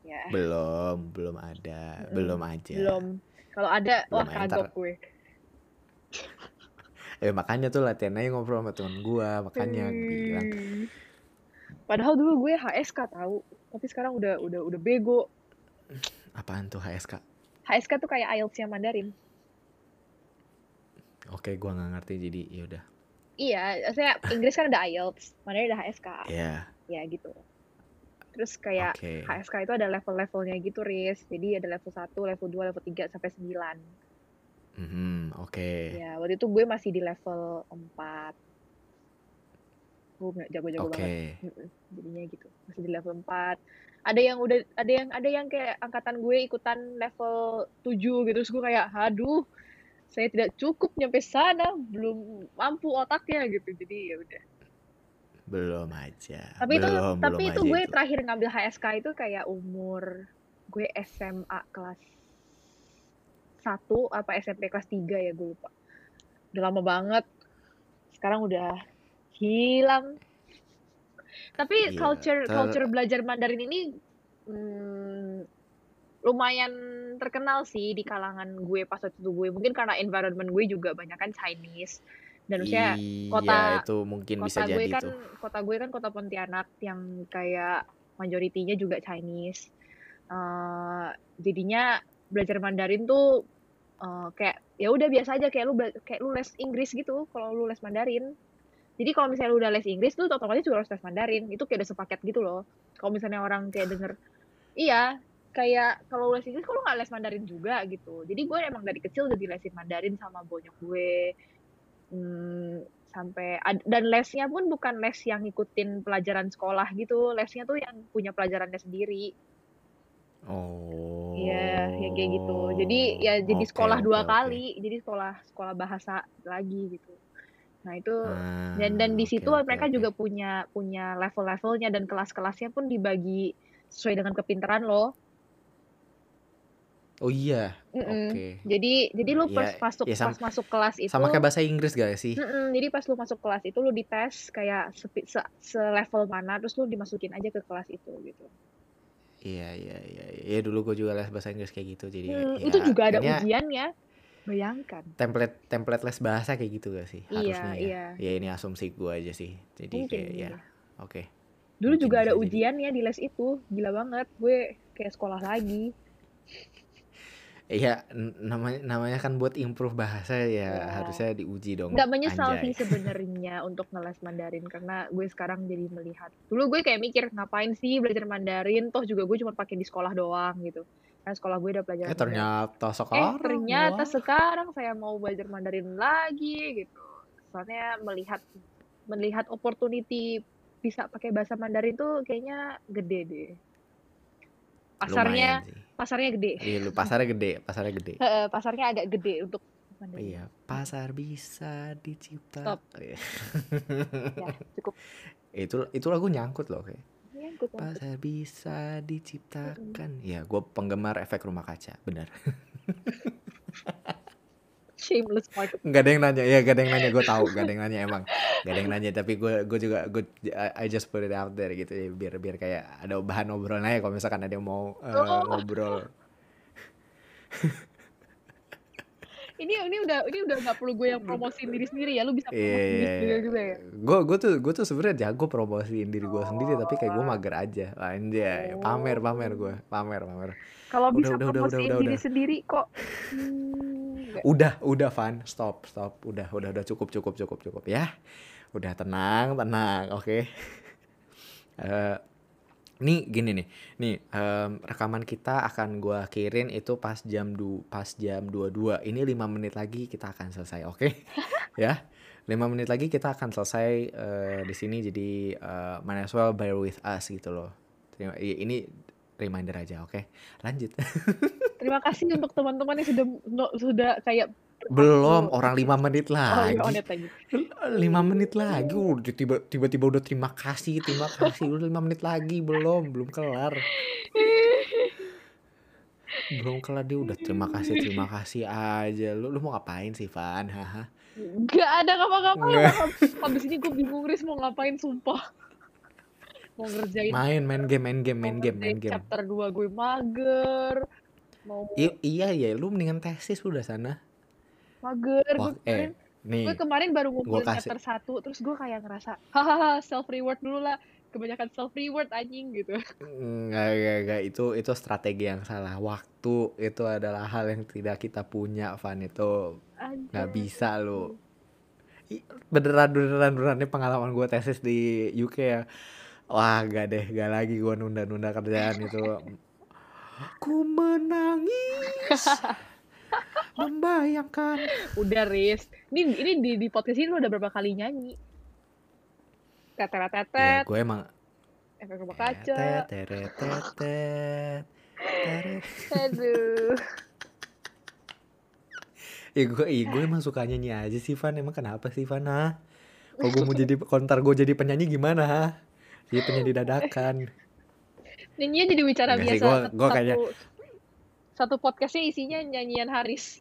ya belum, belum ada, Mm-mm. belum aja. belum kalau ada Belum wah kagok gue Eh makanya tuh latihan aja ngobrol sama temen gua, makanya gue bilang. Hmm. Padahal dulu gue HSK tahu, tapi sekarang udah udah udah bego. Apaan tuh HSK? HSK tuh kayak IELTS-nya Mandarin. Oke, gua nggak ngerti jadi ya udah. Iya, maksudnya Inggris kan ada IELTS, Mandarin ada HSK. Ya, Ya gitu. Terus kayak oke. HSK itu ada level-levelnya gitu, Riz. Jadi ada level 1, level 2, level 3 sampai 9. Mhm, oke. Ya, waktu itu gue masih di level 4. Nggak jago-jago banget. Oke. Mm-mm, jadinya gitu masih di level 4 ada yang udah ada yang ada yang kayak angkatan gue ikutan level 7 gitu terus gue kayak aduh saya tidak cukup nyampe sana belum mampu otaknya gitu jadi ya udah Belum aja. tapi itu Belum, tapi belum itu gue itu. terakhir ngambil HSK itu kayak umur gue SMA kelas 1 apa SMP kelas 3 ya gue lupa udah lama banget sekarang udah hilang tapi Iya, culture ter- culture belajar Mandarin ini hmm, lumayan terkenal sih di kalangan gue pas waktu itu gue. Mungkin karena environment gue juga banyak kan Chinese. Dan maksudnya Iya, kota- itu mungkin bisa kota gue jadi kan tuh. kota gue kan kota Pontianak yang kayak majoritinya juga Chinese. Eh, jadinya belajar Mandarin tuh eh, kayak ya udah biasa aja kayak lu kayak lu les Inggris gitu kalau lu les Mandarin jadi kalau misalnya lu udah les Inggris tuh otomatis juga harus les Mandarin itu kayak udah sepaket gitu loh kalau misalnya orang kayak denger iya kayak kalau les Inggris kalau nggak les Mandarin juga gitu jadi gue emang dari kecil udah dilesin Mandarin sama bonyok gue Hmm, sampai dan lesnya pun bukan les yang ngikutin pelajaran sekolah gitu lesnya tuh yang punya pelajarannya sendiri Oh. Iya, yang kayak gitu. Jadi ya jadi Oke, sekolah dua oke. kali, jadi sekolah sekolah bahasa lagi gitu. Nah itu Ah, dan dan di situ oke, mereka oke. juga punya punya level-levelnya dan kelas-kelasnya pun dibagi sesuai dengan kepintaran lo. Oh iya, Mm-mm. oke. Jadi jadi lu Ya, pas masuk ya sam- pas masuk kelas itu Sama kayak bahasa Inggris gak sih? Mm-mm, jadi pas lu masuk kelas itu lu dites kayak sepi- se, level mana terus lu dimasukin aja ke kelas itu gitu. Iya, iya, iya. Iya dulu gue juga les bahasa Inggris kayak gitu. Jadi Hmm, ya itu juga ada kayaknya ujiannya. Bayangkan. template template les bahasa kayak gitu gak sih? Iya, Harusnya ya. iya. Ya ini asumsi gue aja sih. Jadi Mungkin, kayak ya, iya. oke. Dulu Mungkin juga ada jadi. ujiannya di les itu. Gila banget. Gue kayak sekolah lagi. Iya, namanya namanya kan buat improve bahasa ya Ya. harusnya diuji dong. Nggak menyesal Anjay. sih sebenarnya untuk ngeles Mandarin karena gue sekarang jadi melihat. Dulu gue kayak mikir ngapain sih belajar Mandarin? Toh juga gue cuma pakai di sekolah doang gitu. Karena sekolah gue udah pelajaran Eh Mandarin. ternyata Eh sekarang. ternyata wah. sekarang saya mau belajar Mandarin lagi gitu. Soalnya melihat melihat opportunity bisa pakai bahasa Mandarin tuh kayaknya gede deh. Pasarnya pasarnya gede. Iya, lu pasarnya gede, pasarnya gede. Pasarnya agak gede untuk Mandarin. Iya, pasar bisa dicipta. Stop. Iya. Ya, cukup. itu itu lagu nyangkut loh kayak. Ikut nyangkut. Pasar bisa diciptakan. Ya, gue penggemar efek rumah kaca, benar. Shameless market. Gak ada yang nanya, ya gak ada yang nanya, gue tahu, gak ada yang nanya emang, gak ada yang nanya. Tapi gue gue juga gue I, just put it out there gitu, ya, biar biar kayak ada bahan obrolan aja kalau misalkan ada yang mau eh, Oh. ngobrol. Ini ini udah ini udah nggak perlu gue yang promosiin diri sendiri ya. Lu bisa Iya, promosiin diri iya, sendiri iya. juga ya. Gue gue tuh gue tuh sebenarnya jago promosiin diri gue sendiri, tapi kayak gue Oh. mager aja. Anjay, pamer pamer gue, pamer pamer. Kalau bisa udah, udah, udah, promosiin udah, diri udah. sendiri kok. Hmm. Udah, udah Van, stop, stop, udah, udah, udah cukup, cukup, cukup, cukup ya. Udah tenang, tenang, oke. Eh, nih gini nih, nih em, rekaman kita akan gua akhirin itu pas jam du, pas jam 22 Ini 5 menit lagi kita akan selesai, oke? ya, 5 menit lagi kita akan selesai eh, di sini. Jadi eh, might as well bear with us gitu loh. Terima- Ini reminder aja, oke? Lanjut. Terima kasih untuk teman-teman yang sudah sudah kayak Belum, orang 5 menit Oh, iya, lagi. lagi. lima menit lagi udah tiba tiba-tiba udah terima kasih terima kasih udah lima menit lagi belum belum kelar belum kelar dia udah terima kasih terima kasih aja lu lu mau ngapain sih Van haha Gak ada ngapa-ngapain. Habis ini gue bingung Riz mau ngapain sumpah. Mau ngerjain main main game main game main game main game chapter 2 gue mager. Mau I- iya ya lu mendingan tesis udah sana mager. wah Gue kemarin eh nih gue kemarin baru ngumpulin kasih chapter 1 terus gue kayak ngerasa hahaha self reward dulu lah kebanyakan self reward anjing gitu Enggak, enggak, enggak. Itu itu strategi yang salah. Waktu itu adalah hal yang tidak kita punya, Van. Itu nggak bisa lo. Beneran, beneran, beneran. Ini pengalaman gue tesis di UK ya. Wah, gak deh. Gak lagi gue nunda-nunda kerjaan itu. Ku menangis. Membayangkan. udah Riz. Ini ini di, di podcast ini lu udah berapa kali nyanyi? Tetet Ya, gue emang... efek rumah kaca. Aduh Ya gue, ya gue emang suka nyanyi aja sih Van. Emang kenapa sih Van ha? Kalau gue mau jadi kontar gue jadi penyanyi gimana ha? Jadi penyanyi dadakan. Nyanyinya jadi bicara Enggak biasa. satu, gua kayaknya- satu podcastnya isinya nyanyian Haris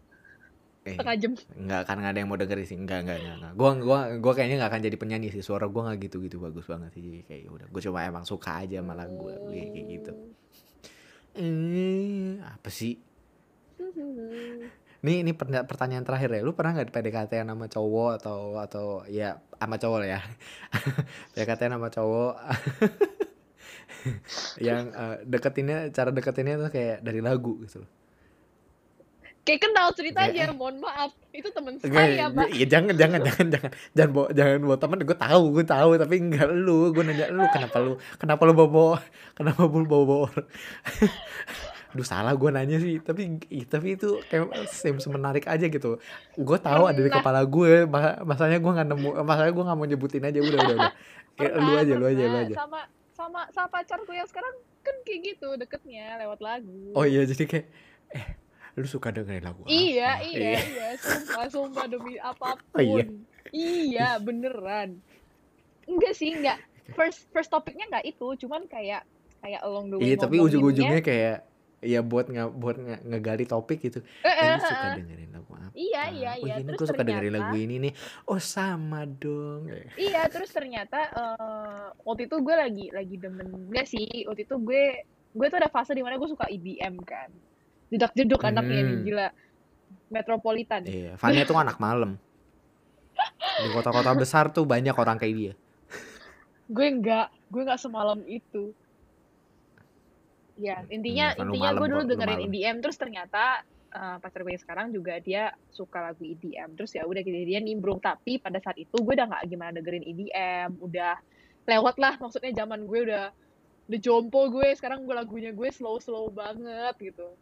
eh, setengah jam Enggak kan nggak ada yang mau dengerin sih Enggak, enggak, enggak, enggak. Gue gua, gua kayaknya gak akan jadi penyanyi sih Suara gue gak gitu-gitu bagus banget sih Jadi kayak udah Gue cuma emang suka aja sama lagu lagu kayak kayak gitu Eh, apa sih? Ini pernya- pertanyaan terakhir ya. Lu pernah nggak PDKT sama cowok atau atau ya sama cowok lah ya? PDKT sama cowok yang eh, deketinnya cara deketinnya tuh kayak dari lagu gitu loh. Kayak kenal ceritanya Kayak- mohon maaf. Itu Enggak, saya mbak ya jangan jangan jangan jangan. Jangan bawa jangan bawa temen gue tahu gue tahu tapi enggak lu. Gue nanya lu kenapa lu kenapa lu bawa kenapa lu bawa bawa Aduh salah gue nanya sih. Tapi tapi itu kayak seems menarik aja gitu. Gue tahu ada di Pernah. kepala gue ma- masanya gue nggak nemu masanya gue nggak mau nyebutin aja. Udah udah udah. Ya, lu Pernah, aja lu aja lu pernah. aja. sama sama sama pacarku yang sekarang kan kayak gitu deketnya lewat lagu. Oh iya jadi kayak eh lu suka dengerin lagu Iya, apa? iya, iya, sumpah, sumpah demi apa pun. Oh, iya? Iya, beneran. Enggak sih, enggak. First first topiknya enggak itu, cuman kayak kayak along the way Iya, tapi ujung-ujungnya kayak ya buat nggak buat nge- ngegali topik gitu. Eh, Eh, suka dengerin lagu apa? Iya, iya, Oh iya. ini Terus gue suka dengerin ternyata- lagu ini nih. Oh sama dong. Iya, terus ternyata eh, waktu itu gue lagi lagi demen enggak sih, waktu itu gue gue tuh ada fase di mana gue suka EDM kan. Jedak-jeduk anaknya nih, Hmm. gila. Metropolitan. Iya, Fania tuh anak malam. Di kota-kota besar tuh banyak orang kayak dia. gue enggak gue enggak semalam itu ya intinya Hmm, kan intinya gue dulu dengerin. EDM terus ternyata eh, pacar gue sekarang juga dia suka lagu EDM terus ya udah gitu dia nimbrung tapi pada saat itu gue udah nggak gimana dengerin EDM udah lewat lah maksudnya zaman gue udah udah jompo gue sekarang gue lagunya gue slow slow banget gitu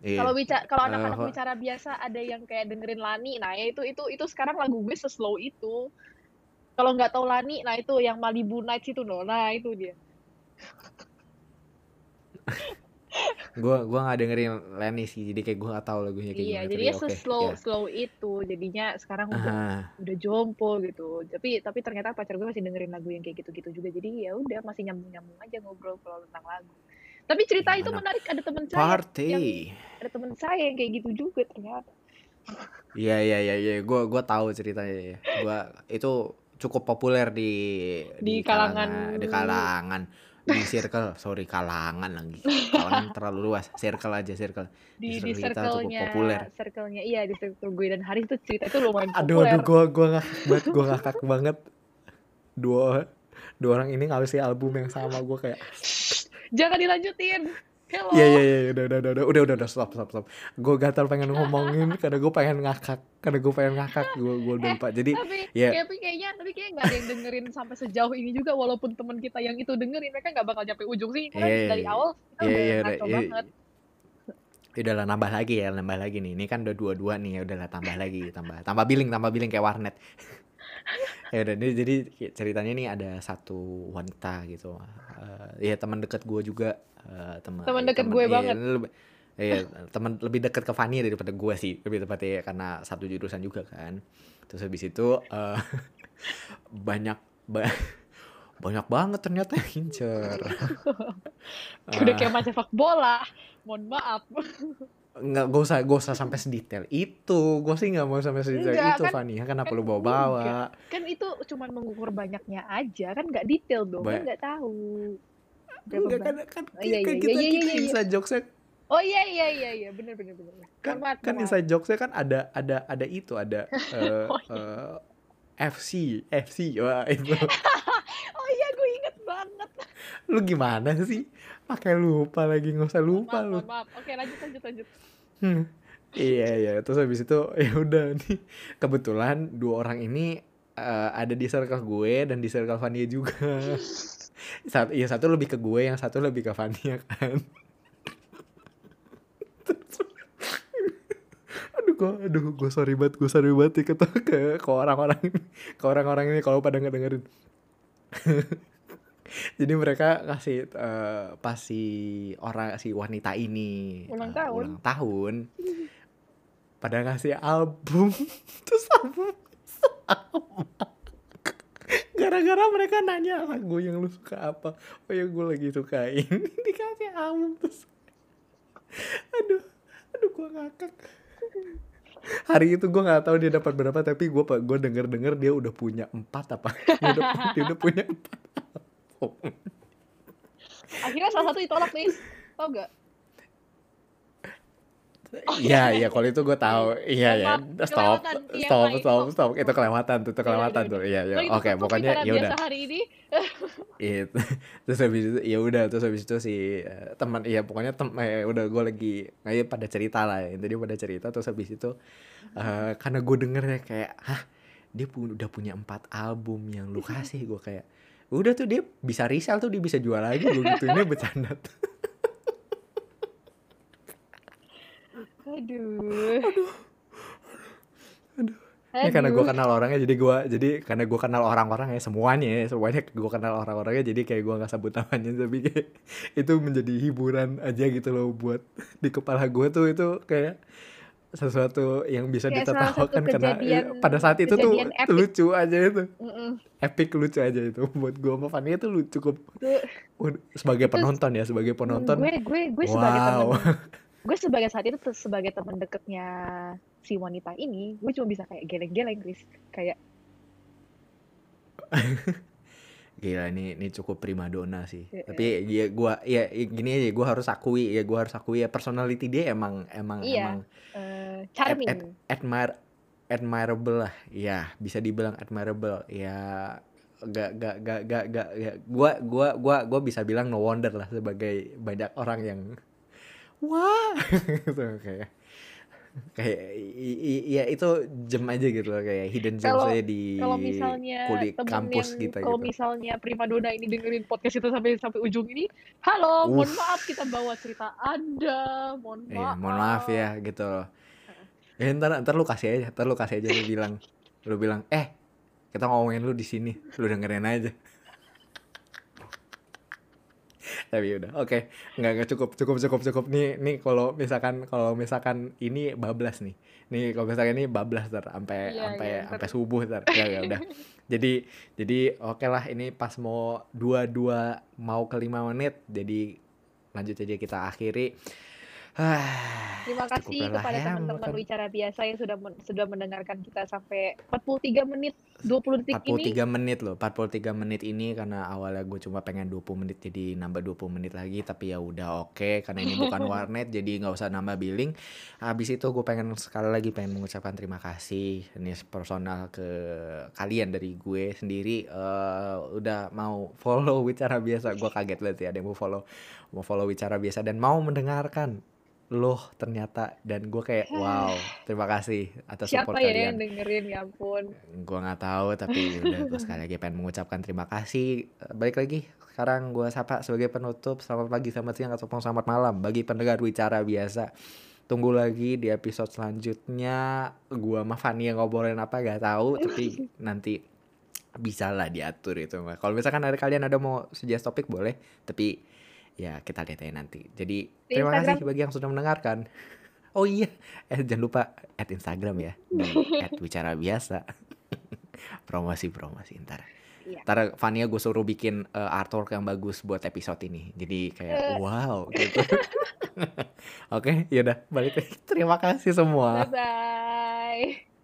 Iya. kalau bicara kalau Eh, anak-anak ho- bicara biasa ada yang kayak dengerin Lani nah ya itu itu itu sekarang lagu gue seslow itu kalau nggak tahu Lani nah itu yang Malibu Nights itu no nah itu dia gua gua nggak dengerin Lenny sih, jadi kayak gua nggak tahu lagunya kayak iya gimana. jadinya tapi oke, seslow ya. slow itu jadinya sekarang udah Ah, udah jompo gitu tapi tapi ternyata pacar gue masih dengerin lagu yang kayak gitu-gitu juga jadi ya udah masih nyambung nyambung aja ngobrol kalau tentang lagu tapi cerita Ya, itu menarik ada teman saya party. yang ada teman saya yang kayak gitu juga ternyata Iya iya iya iya, gua gua tahu ceritanya ya. Gua itu cukup populer di Di kalangan- di kalangan di circle, sorry kalangan lagi. Kalangan terlalu luas, circle aja circle. di di cukup circle-nya populer. circle-nya iya di circle gue dan Haris tuh cerita itu lumayan Aduh populer aduh gua gua ngakak banget, gua ngakak banget. Dua dua orang ini ngasih album yang sama gua kayak jangan dilanjutin. Hello. Iya iya iya. Udah udah udah udah udah udah udah. Stop stop stop. Gue gatal pengen ngomongin karena gue pengen ngakak. Karena gue pengen ngakak. Gue gue udah lupa. Jadi tapi ya. Tapi kayaknya tapi kayaknya nggak ada yang dengerin sampai sejauh ini juga. Walaupun teman kita yang itu dengerin mereka nggak bakal nyampe ujung sih. Karena Iya, iya, dari iya. awal kita Iya, udah iya, ngaco iya, banget. Ya udahlah nambah lagi ya nambah lagi nih. Ini kan udah dua dua nih ya udahlah tambah lagi tambah tambah billing tambah billing kayak warnet. Ya udah ini jadi ceritanya nih ada satu wanita gitu. Eh, ya teman dekat gue juga eh, teman Teman ya, deket teman- gue iya, banget. lebih- Iya, teman lebih dekat ke Fanny daripada gue sih, lebih tepatnya karena satu jurusan juga kan. Terus habis itu eh, banyak ba- banyak banget ternyata yang incer. udah Ah. kayak macam sepak bola mohon maaf nggak gak usah gak usah sampai sedetail itu. Gue sih nggak mau sampai sedetail Enggak, itu kan- Fani. Kenapa kan lu bawa bawa kan itu cuman mengukur banyaknya aja. Kan nggak detail dong kan Ba- nggak tahu. Enggak kan kan, Oh, iya, kan iya, kita iya, iya, kita iya, iya. inside jokesnya. Oh iya iya iya iya. Benar benar benar kan maaf, kan inside jokesnya kan ada ada ada itu ada eh, Oh, iya. eh, FC FC wah itu. Oh iya gue inget banget. Lu gimana sih pakai lupa lagi nggak usah lupa Maaf, lu mohon maaf. Oke, lanjut lanjut lanjut. Hmm. Iya iya terus habis itu ya udah nih kebetulan dua orang ini eh, ada di circle gue dan di circle Fania juga. Satu, ya satu lebih ke gue, yang satu lebih ke Fania kan. Aduh gue, aduh gue sorry banget, gue sorry banget nih ke ke, orang-orang ini, ke orang-orang ini kalau pada ngedengerin. Jadi mereka kasih eh, pas si orang si wanita ini Ulang eh, tahun. ulang tahun pada ngasih album. Terus album gara-gara mereka nanya lagu yang lu suka apa. Oh ya gue lagi suka ini dikasih album terus. Aduh aduh gue ngakak. Hari itu gue nggak tahu dia dapat berapa tapi gue gue denger denger dia udah punya empat apa. Dia udah, dia udah punya empat. Akhirnya salah satu ditolak nih. Tau gak? Iya iya kalau itu gue tahu iya ya stop kelewatan. Iya, stop stop stop. stop itu kelewatan tuh itu Iya, kelewatan iya, tuh iya iya oke pokoknya ya udah hari ini. itu terus habis itu ya udah terus habis itu si eh, teman iya pokoknya tem eh, udah gue lagi kayak pada cerita lah ya tadi pada cerita terus habis itu eh, karena gue denger ya kayak hah dia pu- udah punya empat album yang lu kasih gue kayak udah tuh dia bisa resell tuh dia bisa jual lagi gue gitu ini bercanda tuh. Aduh. Ya karena gue Aduh. kenal orangnya jadi gue jadi karena gue kenal orang-orangnya semuanya ya semuanya gue kenal orang-orangnya jadi kayak gue nggak sebut namanya tapi kayak itu menjadi hiburan aja gitu loh buat di kepala gue tuh itu kayak sesuatu yang bisa satu ditertawakan karena kejadian- pada saat itu tuh epic. lucu aja itu. Mm-mm. epic lucu aja itu. Buat gue sama Fanny itu lucu cukup Ud- sebagai penonton ya sebagai penonton. gue gue gue sebagai wow. temen. Gue sebagai saat itu sebagai teman deketnya si wanita ini gue cuma bisa kayak geleng-geleng Chris. Kayak Gila ini ini cukup primadona sih. Iya. Tapi ya gua ya ya gini aja gua harus akui ya gua harus akui ya personality dia emang emang Iya, emang ad- charming ad- admire admirable lah. Ya, bisa dibilang admirable. Ya gak gak gak gak gak ya. gua gua gua gua bisa bilang no wonder lah sebagai banyak orang yang wah gitu kayak kayak i- i- ya itu gem aja gitu loh kayak hidden gems Kalau- aja di kalau misalnya kulit kampus yang kita kalau gitu. misalnya primadona ini dengerin podcast itu sampai sampai ujung ini halo mohon Uff. maaf kita bawa cerita anda mohon Iya, maaf mohon maaf ya gitu loh. Ya ntar ntar lu kasih aja, ntar lu kasih aja lu bilang, lu bilang, eh kita ngomongin lu di sini, lu dengerin aja. Tapi udah, oke, nggak nggak cukup, cukup, cukup, cukup. Nih, nih kalau misalkan, kalau misalkan ini bablas nih, nih kalau misalkan ini bablas ter, sampai Iya, sampai ntar. sampai subuh ter, ya ya udah. Jadi jadi oke lah ini pas mau dua dua mau ke lima menit, jadi lanjut aja kita akhiri. Terima kasih kepada ya, teman-teman makan. wicara biasa yang sudah men- sudah mendengarkan kita sampai 43 menit 20 detik ini. 43 menit loh 43 menit ini karena awalnya gue cuma pengen 20 menit jadi nambah 20 menit lagi tapi ya udah oke karena ini bukan warnet jadi nggak usah nambah billing habis itu gue pengen sekali lagi pengen mengucapkan terima kasih ini personal ke kalian dari gue sendiri eh, udah mau follow bicara biasa gue kaget banget ya ada yang mau follow mau follow bicara biasa dan mau mendengarkan loh ternyata. Dan gue kayak wow terima kasih atas Siapa support ya kalian. yang dengerin? Ya ampun. gue nggak tahu tapi udah gue sekali lagi pengen mengucapkan terima kasih. Eh, balik lagi. Sekarang gue sapa sebagai penutup. Selamat pagi selamat siang ataupun selamat malam bagi pendengar wicara biasa. Tunggu lagi di episode selanjutnya. Gue sama Fanny yang ngobrolin apa gak tahu tapi nanti bisa lah diatur itu kalau misalkan ada kalian ada mau suggest topik boleh. Tapi ya kita lihat aja nanti. Jadi Di terima kasih Instagram. bagi yang sudah mendengarkan. Oh iya eh jangan lupa at Instagram ya. Di at wicara biasa. Promosi promosi ntar. Iya. ntar Fania gue suruh bikin eh, artwork yang bagus buat episode ini. Jadi kayak Eh. wow gitu. Oke yaudah balik lagi. Terima kasih semua. Bye bye.